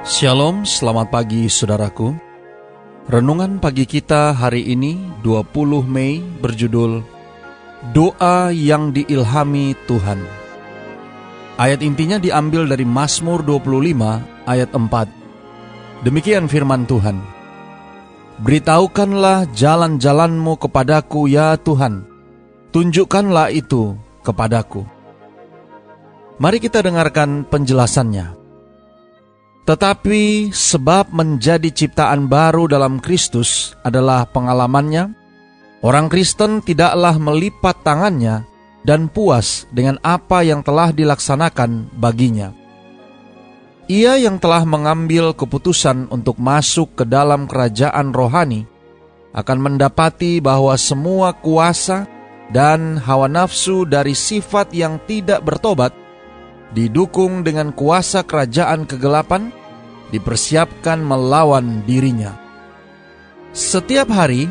Shalom, selamat pagi saudaraku. Renungan pagi kita hari ini 20 Mei berjudul Doa yang diilhami Tuhan. Ayat intinya diambil dari Mazmur 25 ayat 4. Demikian firman Tuhan. Beritahukanlah jalan-jalanmu kepadaku ya Tuhan. Tunjukkanlah itu kepadaku. Mari kita dengarkan penjelasannya. Tetapi sebab menjadi ciptaan baru dalam Kristus adalah pengalamannya, orang Kristen tidaklah melipat tangannya dan puas dengan apa yang telah dilaksanakan baginya. Ia yang telah mengambil keputusan untuk masuk ke dalam kerajaan rohani akan mendapati bahwa semua kuasa dan hawa nafsu dari sifat yang tidak bertobat didukung dengan kuasa kerajaan kegelapan dipersiapkan melawan dirinya. Setiap hari,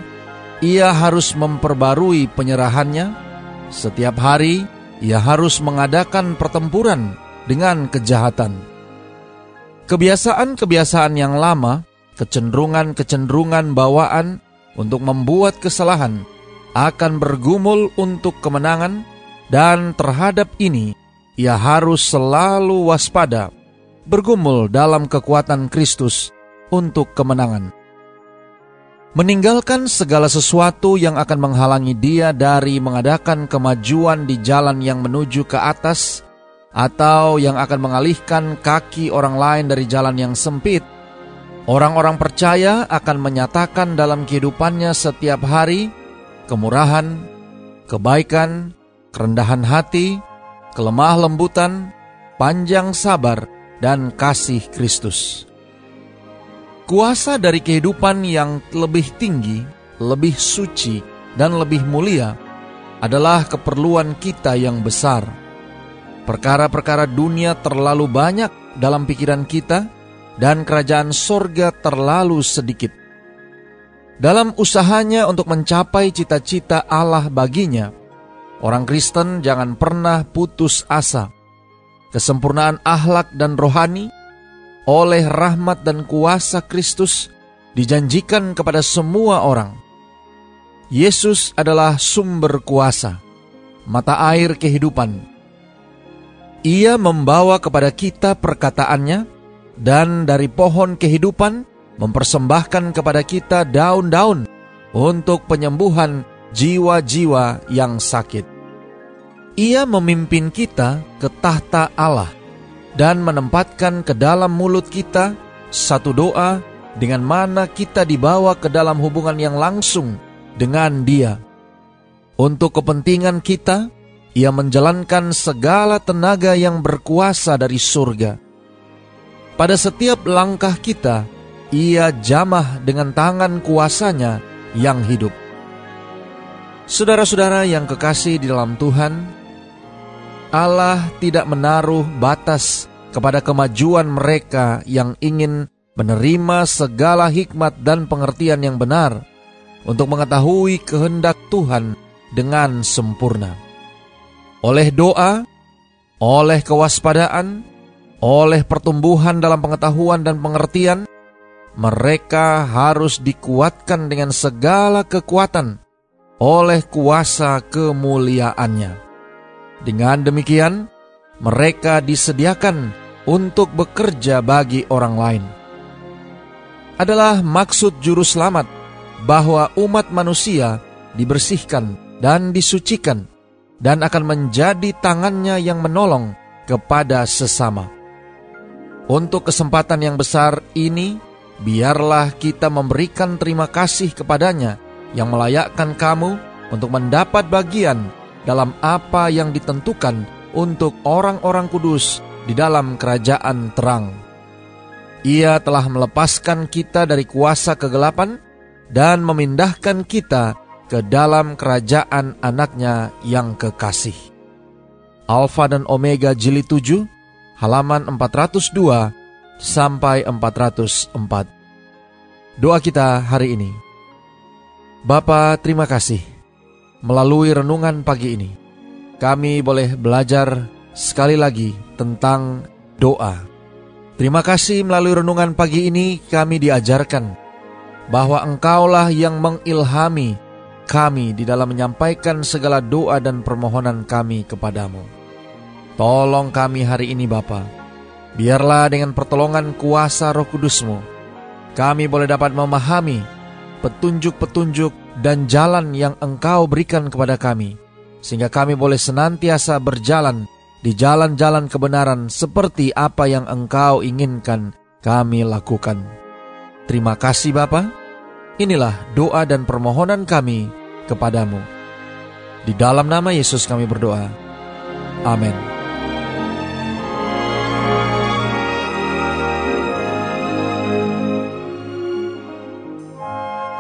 ia harus memperbarui penyerahannya. Setiap hari, ia harus mengadakan pertempuran dengan kejahatan. Kebiasaan-kebiasaan yang lama, kecenderungan-kecenderungan bawaan untuk membuat kesalahan akan bergumul untuk kemenangan, dan terhadap ini ia harus selalu waspada bergumul dalam kekuatan Kristus untuk kemenangan. Meninggalkan segala sesuatu yang akan menghalangi dia dari mengadakan kemajuan di jalan yang menuju ke atas, atau yang akan mengalihkan kaki orang lain dari jalan yang sempit. Orang-orang percaya akan menyatakan dalam kehidupannya setiap hari kemurahan, kebaikan, kerendahan hati, kelemah lembutan, panjang sabar, dan kasih Kristus. Kuasa dari kehidupan yang lebih tinggi, lebih suci, dan lebih mulia adalah keperluan kita yang besar. Perkara-perkara dunia terlalu banyak dalam pikiran kita, dan kerajaan sorga terlalu sedikit. Dalam usahanya untuk mencapai cita-cita Allah baginya, orang Kristen jangan pernah putus asa kesempurnaan akhlak dan rohani oleh rahmat dan kuasa Kristus dijanjikan kepada semua orang. Yesus adalah sumber kuasa, mata air kehidupan. Ia membawa kepada kita perkataannya dan dari pohon kehidupan mempersembahkan kepada kita daun-daun untuk penyembuhan jiwa-jiwa yang sakit. Ia memimpin kita ke tahta Allah dan menempatkan ke dalam mulut kita satu doa dengan mana kita dibawa ke dalam hubungan yang langsung dengan Dia. Untuk kepentingan kita, Ia menjalankan segala tenaga yang berkuasa dari surga. Pada setiap langkah kita, Ia jamah dengan tangan kuasanya yang hidup. Saudara-saudara yang kekasih di dalam Tuhan, Allah tidak menaruh batas kepada kemajuan mereka yang ingin menerima segala hikmat dan pengertian yang benar untuk mengetahui kehendak Tuhan dengan sempurna. Oleh doa, oleh kewaspadaan, oleh pertumbuhan dalam pengetahuan dan pengertian, mereka harus dikuatkan dengan segala kekuatan oleh kuasa kemuliaannya. Dengan demikian, mereka disediakan untuk bekerja bagi orang lain. Adalah maksud juru selamat bahwa umat manusia dibersihkan dan disucikan dan akan menjadi tangannya yang menolong kepada sesama. Untuk kesempatan yang besar ini, biarlah kita memberikan terima kasih kepadanya yang melayakkan kamu untuk mendapat bagian dalam apa yang ditentukan untuk orang-orang kudus di dalam kerajaan terang. Ia telah melepaskan kita dari kuasa kegelapan dan memindahkan kita ke dalam kerajaan anaknya yang kekasih. Alfa dan Omega jilid 7, halaman 402 sampai 404. Doa kita hari ini. Bapa, terima kasih. Melalui renungan pagi ini, kami boleh belajar sekali lagi tentang doa. Terima kasih melalui renungan pagi ini kami diajarkan bahwa Engkaulah yang mengilhami kami di dalam menyampaikan segala doa dan permohonan kami kepadamu. Tolong kami hari ini Bapa. Biarlah dengan pertolongan kuasa roh kudusmu, kami boleh dapat memahami petunjuk-petunjuk dan jalan yang engkau berikan kepada kami, sehingga kami boleh senantiasa berjalan di jalan-jalan kebenaran seperti apa yang Engkau inginkan kami lakukan. Terima kasih Bapa. Inilah doa dan permohonan kami kepadamu. Di dalam nama Yesus kami berdoa. Amin.